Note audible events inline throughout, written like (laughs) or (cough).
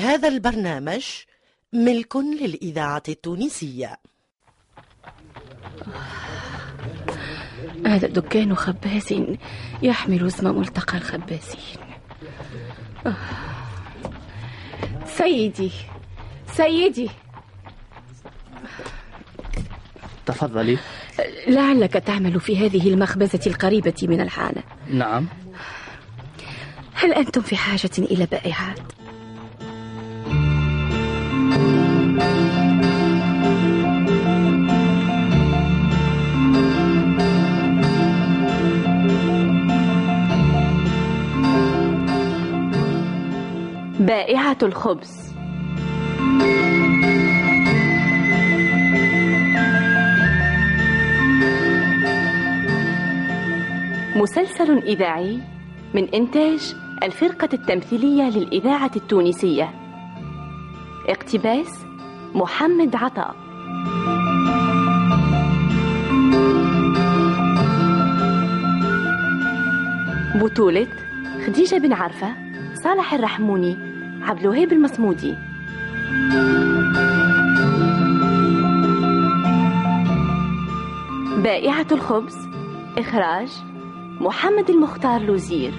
هذا البرنامج ملك للإذاعة التونسية. هذا دكان خباز يحمل اسم ملتقى الخبازين. آه. سيدي سيدي. تفضلي. لعلك تعمل في هذه المخبزة القريبة من الحانة. نعم. هل أنتم في حاجة إلى بائعات؟ الخبز. مسلسل إذاعي من إنتاج الفرقة التمثيلية للإذاعة التونسية. اقتباس محمد عطاء. بطولة خديجة بن عرفة صالح الرحموني عبد الوهاب المصمودي. بائعة الخبز إخراج محمد المختار لوزير.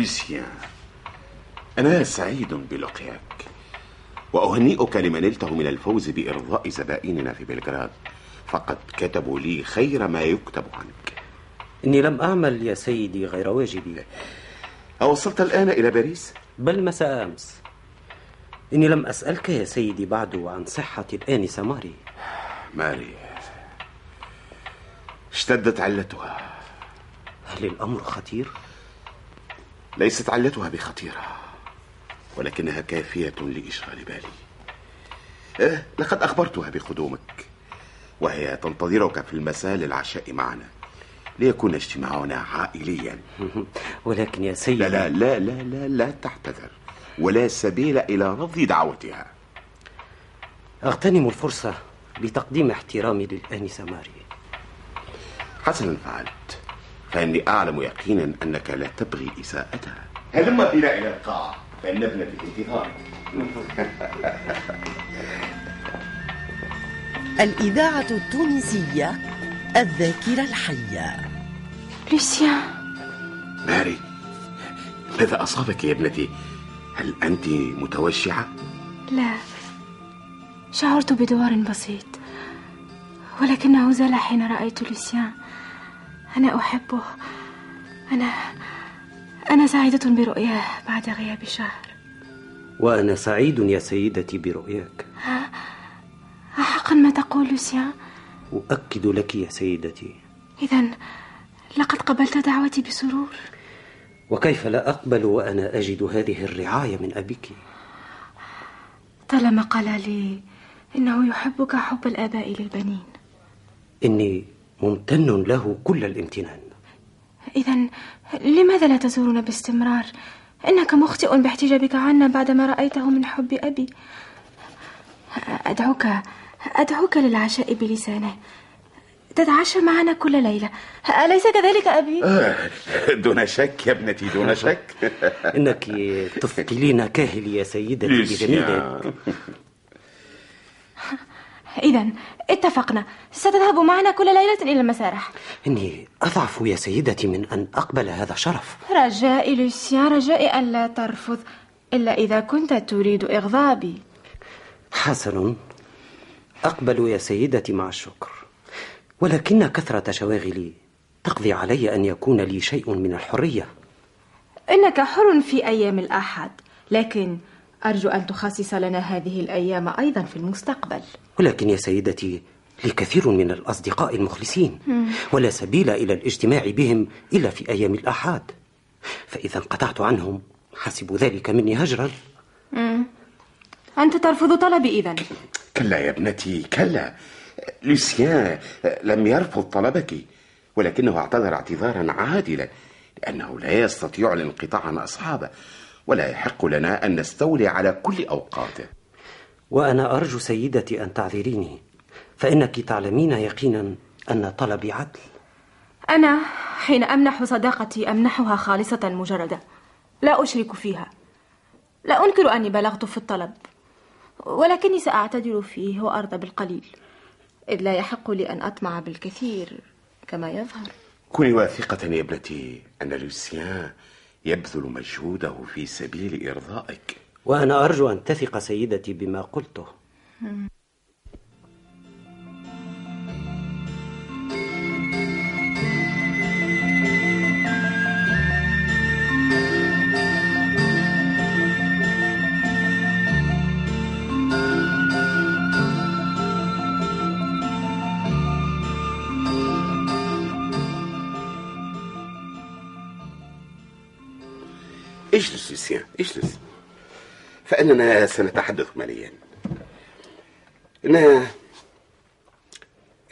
لوسيان أنا سعيد بلقياك وأهنئك لما نلته من الفوز بإرضاء زبائننا في بلغراد. فقد كتبوا لي خير ما يكتب عنك. إني لم أعمل يا سيدي غير واجبي. أوصلت الآن إلى باريس؟ بل مساء أمس. إني لم أسألك يا سيدي بعد عن صحة الآنسة ماري. ماري اشتدت علتها. هل الأمر خطير؟ ليست علتها بخطيرة ولكنها كافية لإشغال بالي. أه لقد أخبرتها بقدومك وهي تنتظرك في المساء للعشاء معنا ليكون اجتماعنا عائليا. (laughs) ولكن يا سيدي لا لا لا لا لا, لا تعتذر ولا سبيل إلى رفض دعوتها. أغتنم الفرصة لتقديم احترامي للآنسة ماري حسنا فعلت فإني أعلم يقينا أنك لا تبغي إساءتها. هلم بنا إلى القاعة فإن ابنتي في انتظارك (laughs) الإذاعة التونسية الذاكرة الحية. لوسيان ماري ماذا أصابك يا ابنتي؟ هل أنت متوشعة؟ لا شعرت بدوار بسيط ولكنه زال حين رأيت لوسيان أنا أحبه. أنا أنا سعيدة برؤياه بعد غياب شهر. وأنا سعيد يا سيدتي برؤياك. حقا ما تقول لوسيان؟ أؤكد لك يا سيدتي. إذا لقد قبلت دعوتي بسرور. وكيف لا أقبل وأنا أجد هذه الرعاية من أبيك؟ طالما قال لي إنه يحبك حب الآباء للبنين. إني ممتن له كل الامتنان. إذا لماذا لا تزورنا باستمرار؟ إنك مخطئ باحتجابك عنا بعدما رأيته من حب أبي. أدعوك أدعوك للعشاء بلسانه. تتعشى معنا كل ليلة. أليس كذلك أبي؟ آه، دون شك يا ابنتي دون شك. (laughs) إنك تثقلين كاهلي يا سيدتي بجميلك إذا اتفقنا. ستذهب معنا كل ليلة إلى المسارح. إني أضعف يا سيدتي من أن أقبل هذا الشرف رجائي لوسيان رجائي أن لا ترفض إلا إذا كنت تريد إغضابي. حسن أقبل يا سيدتي مع الشكر. ولكن كثرة شواغلي تقضي علي أن يكون لي شيء من الحرية. إنك حر في أيام الأحد لكن أرجو أن تخصص لنا هذه الأيام أيضا في المستقبل. ولكن يا سيدتي لي كثير من الأصدقاء المخلصين ولا سبيل إلى الاجتماع بهم إلا في أيام الآحاد فإذا انقطعت عنهم حسب ذلك مني هجرا. أنت ترفض طلبي إذا كلا يا ابنتي كلا. لوسيان لم يرفض طلبك ولكنه اعتذر اعتذارا عادلا لأنه لا يستطيع الانقطاع عن أصحابه. ولا يحق لنا أن نستولي على كل أوقاته وأنا أرجو سيدتي أن تعذريني فإنك تعلمين يقينا أن طلبي عدل. أنا حين أمنح صداقتي أمنحها خالصة مجردة. لا أشرك فيها. لا أنكر أني بلغت في الطلب ولكني سأعتذر فيه وأرضى بالقليل. إذ لا يحق لي أن أطمع بالكثير كما يظهر. كوني واثقة يا ابنتي أن لوسيان يبذل مجهوده في سبيل إرضائك. وأنا أرجو أن تثق سيدتي بما قلته. فإننا سنتحدث مليا إن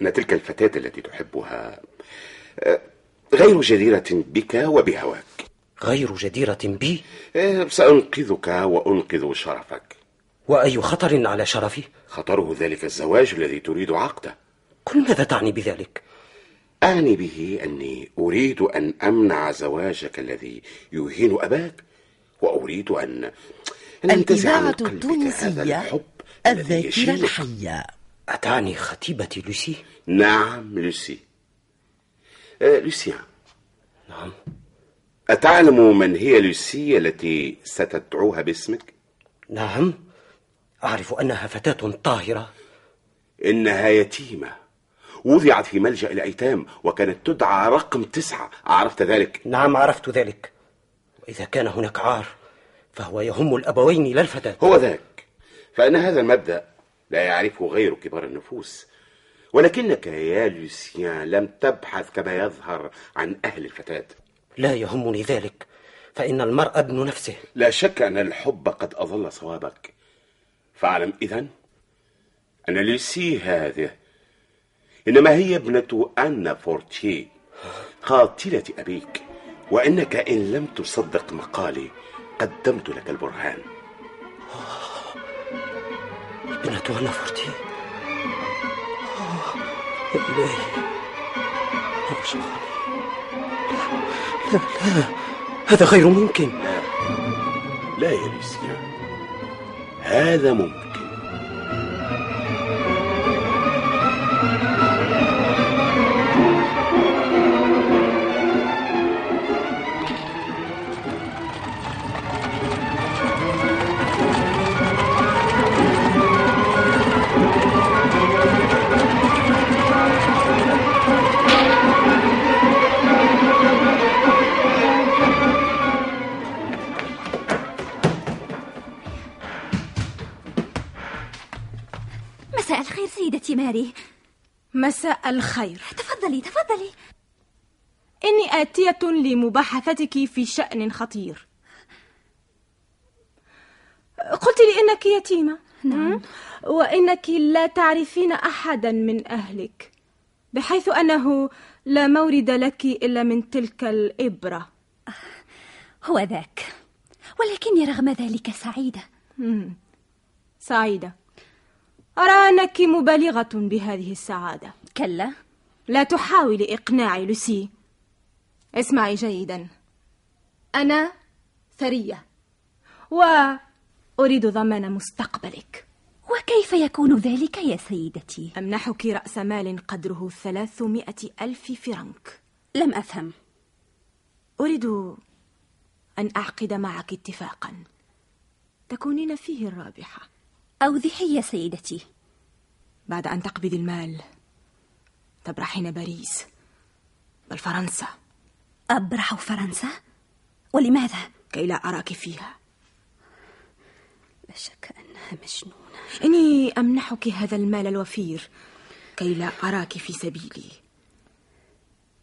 إن تلك الفتاة التي تحبها آه، غير جديرة بك وبهواك. غير جديرة بي؟ آه، سأنقذك وأنقذ شرفك. وأي خطر على شرفي؟ خطره ذلك الزواج الذي تريد عقده. كل ماذا تعني بذلك؟ أعني به أني أريد أن أمنع زواجك الذي يهين أباك وأريد أن الإذاعة التونسية الذاكرة. الحية. أتعني خطيبتي لوسي؟ نعم لوسي. آه، لوسيان نعم. أتعلم من هي لوسي التي ستدعوها باسمك؟ نعم. أعرف أنها فتاة طاهرة. إنها يتيمة. وضعت في ملجأ الأيتام وكانت تدعى رقم تسعة. عرفت ذلك؟ نعم عرفت ذلك. وإذا كان هناك عار فهو يهم الأبوين لا الفتاة. هو ذاك. فإن هذا المبدأ لا يعرفه غير كبار النفوس. ولكنك يا لوسيان لم تبحث كما يظهر عن أهل الفتاة. لا يهمني ذلك. فإن المرء ابن نفسه. لا شك أن الحب قد أضل صوابك. فاعلم إذن أن لوسي هذه إنما هي ابنة أنا فورتيه قاتلة أبيك وإنك إن لم تصدق مقالي قدمت لك البرهان. ابنة آه، يا إلهي. أرجعني لا لا لا. هذا غير ممكن. لا. يا لوسيان هذا ممكن. ماري. مساء الخير. تفضلي تفضلي. إني آتية لمباحثتك في شأن خطير. قلت لي إنك يتيمة. نعم. وإنك لا تعرفين أحدا من أهلك بحيث أنه لا مورد لك إلا من تلك الإبرة. هو ذاك. ولكني رغم ذلك سعيدة. مم. سعيدة. أرى أنك مبالغة بهذه السعادة. كلا. لا تحاولي إقناع لوسي. اسمعي جيدا. أنا ثرية وأريد ضمان مستقبلك. وكيف يكون ذلك يا سيدتي؟ أمنحك رأس مال قدره ثلاثمائة ألف فرنك. لم أفهم. أريد أن أعقد معك اتفاقا. تكونين فيه الرابحة. أوضحي يا سيدتي. بعد أن تقبضي المال تبرحين باريس. بل فرنسا أبرح فرنسا؟ ولماذا؟ كي لا أراك فيها. لا شك أنها مجنونة. إني أمنحك هذا المال الوفير كي لا أراك في سبيلي.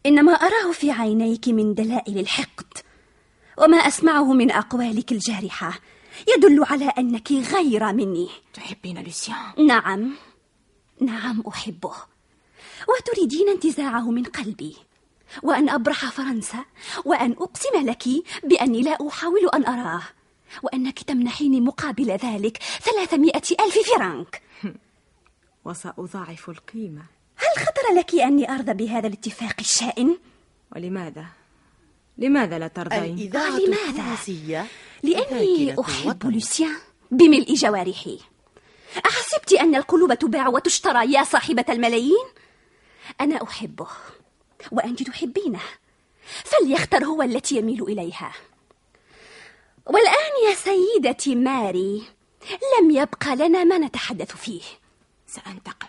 إنما أراه في عينيك من دلائل الحقد وما أسمعه من أقوالك الجارحة. يدل على أنك غير مني تحبين لوسيان؟ نعم نعم أحبه وتريدين انتزاعه من قلبي وأن أبرح فرنسا وأن أقسم لك بأني لا أحاول أن أراه وأنك تمنحيني مقابل ذلك ثلاثمائة ألف فرنك (laughs) وسأضاعف القيمة هل خطر لك أني أرضى بهذا الاتفاق الشائن؟ ولماذا؟ لماذا لا ترضين؟ الإذاعة آه، لماذا؟ التونسية لأني أحب. لوسيان بملء جوارحي أحسبت أن القلوب تباع وتشترى يا صاحبة الملايين؟ أنا أحبه وأنت تحبينه فليختر هو التي يميل إليها والآن يا سيدتي ماري لم يبق لنا ما نتحدث فيه سأنتقم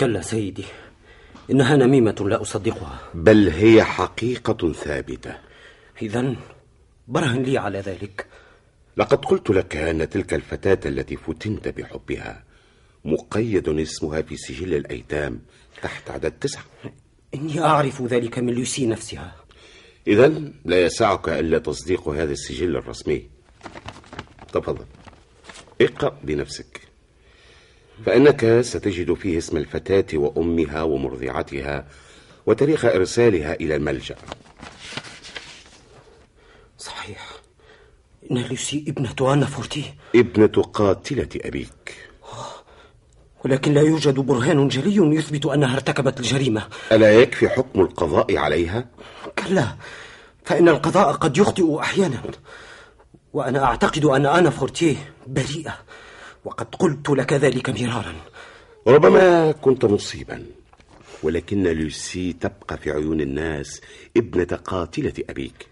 كلا سيدي إنها نميمة لا أصدقها. بل هي حقيقة ثابتة. إذا برهن لي على ذلك. لقد قلت لك أن تلك الفتاة التي فتنت بحبها مقيد اسمها في سجل الأيتام تحت عدد تسعة. إني أعرف ذلك من لوسي نفسها. إذا لا يسعك إلا تصديق هذا السجل الرسمي. تفضل. اقرأ بنفسك. فإنك ستجد فيه اسم الفتاة وأمها ومرضعتها وتاريخ إرسالها إلى الملجأ. صحيح. إن لوسي ابنة أنا فورتي. ابنة قاتلة أبيك. ولكن لا يوجد برهان جلي يثبت أنها ارتكبت الجريمة. ألا يكفي حكم القضاء عليها؟ كلا. فإن القضاء قد يخطئ أحيانا. وأنا أعتقد أن أنا فورتيه بريئة. وقد قلت لك ذلك مرارا. ربما كنت مصيبا ولكن لوسي تبقى في عيون الناس ابنة قاتلة أبيك.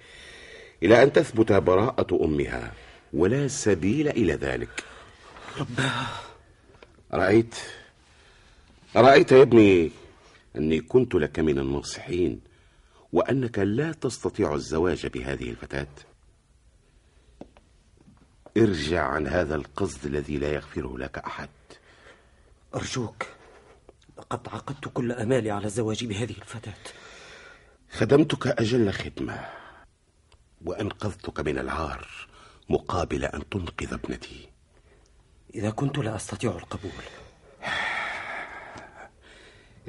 إلى أن تثبت براءة أمها ولا سبيل إلى ذلك. رباه رأيت رأيت يا ابني أني كنت لك من الناصحين وأنك لا تستطيع الزواج بهذه الفتاة. ارجع عن هذا القصد الذي لا يغفره لك أحد. أرجوك لقد عقدت كل أمالي على الزواج بهذه الفتاة. خدمتك أجل خدمة وأنقذتك من العار مقابل أن تنقذ ابنتي. إذا كنت لا أستطيع القبول.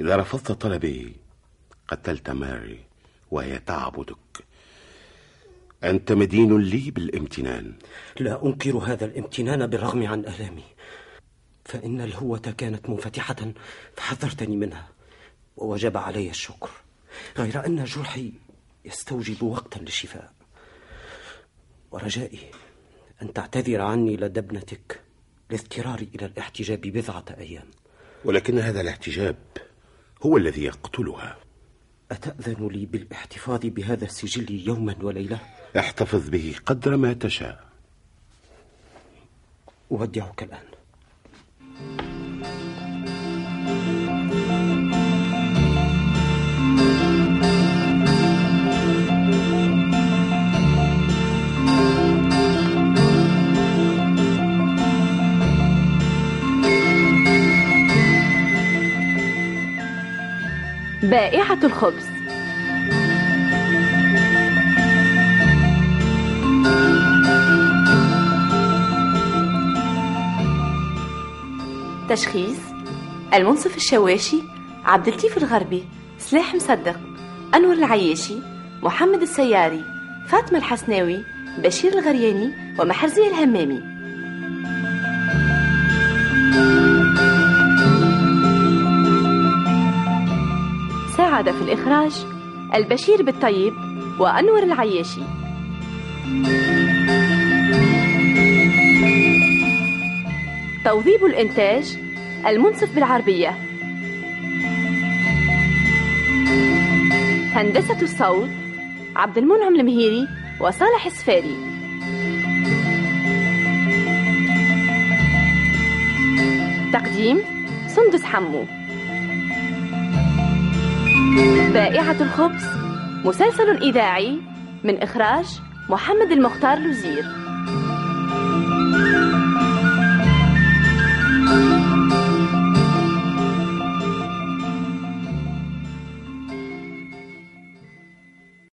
إذا رفضت طلبي قتلت ماري وهي تعبدك. أنت مدين لي بالامتنان. لا أنكر هذا الامتنان بالرغم عن آلامي فإن الهوة كانت منفتحة فحذرتني منها ووجب علي الشكر. غير أن جرحي يستوجب وقتا للشفاء. ورجائي أن تعتذر عني لدى ابنتك لاضطراري إلى الاحتجاب بضعة أيام. ولكن هذا الاحتجاب هو الذي يقتلها. أتأذن لي بالاحتفاظ بهذا السجل يوما وليلة؟ احتفظ به قدر ما تشاء. أودعك الآن. بائعة الخبز. تشخيص المنصف الشواشي عبد اللطيف الغربي سلاح مصدق أنور العياشي محمد السياري فاطمة الحسناوي بشير الغرياني ومحرزي الهمامي. ساعد في الإخراج البشير بالطيب وأنور العياشي. توظيب الإنتاج المنصف بالعربية. هندسة الصوت عبد المنعم المهيري وصالح السفاري. تقديم سندس حمو. بائعة الخبز مسلسل إذاعي من إخراج محمد المختار لوزير.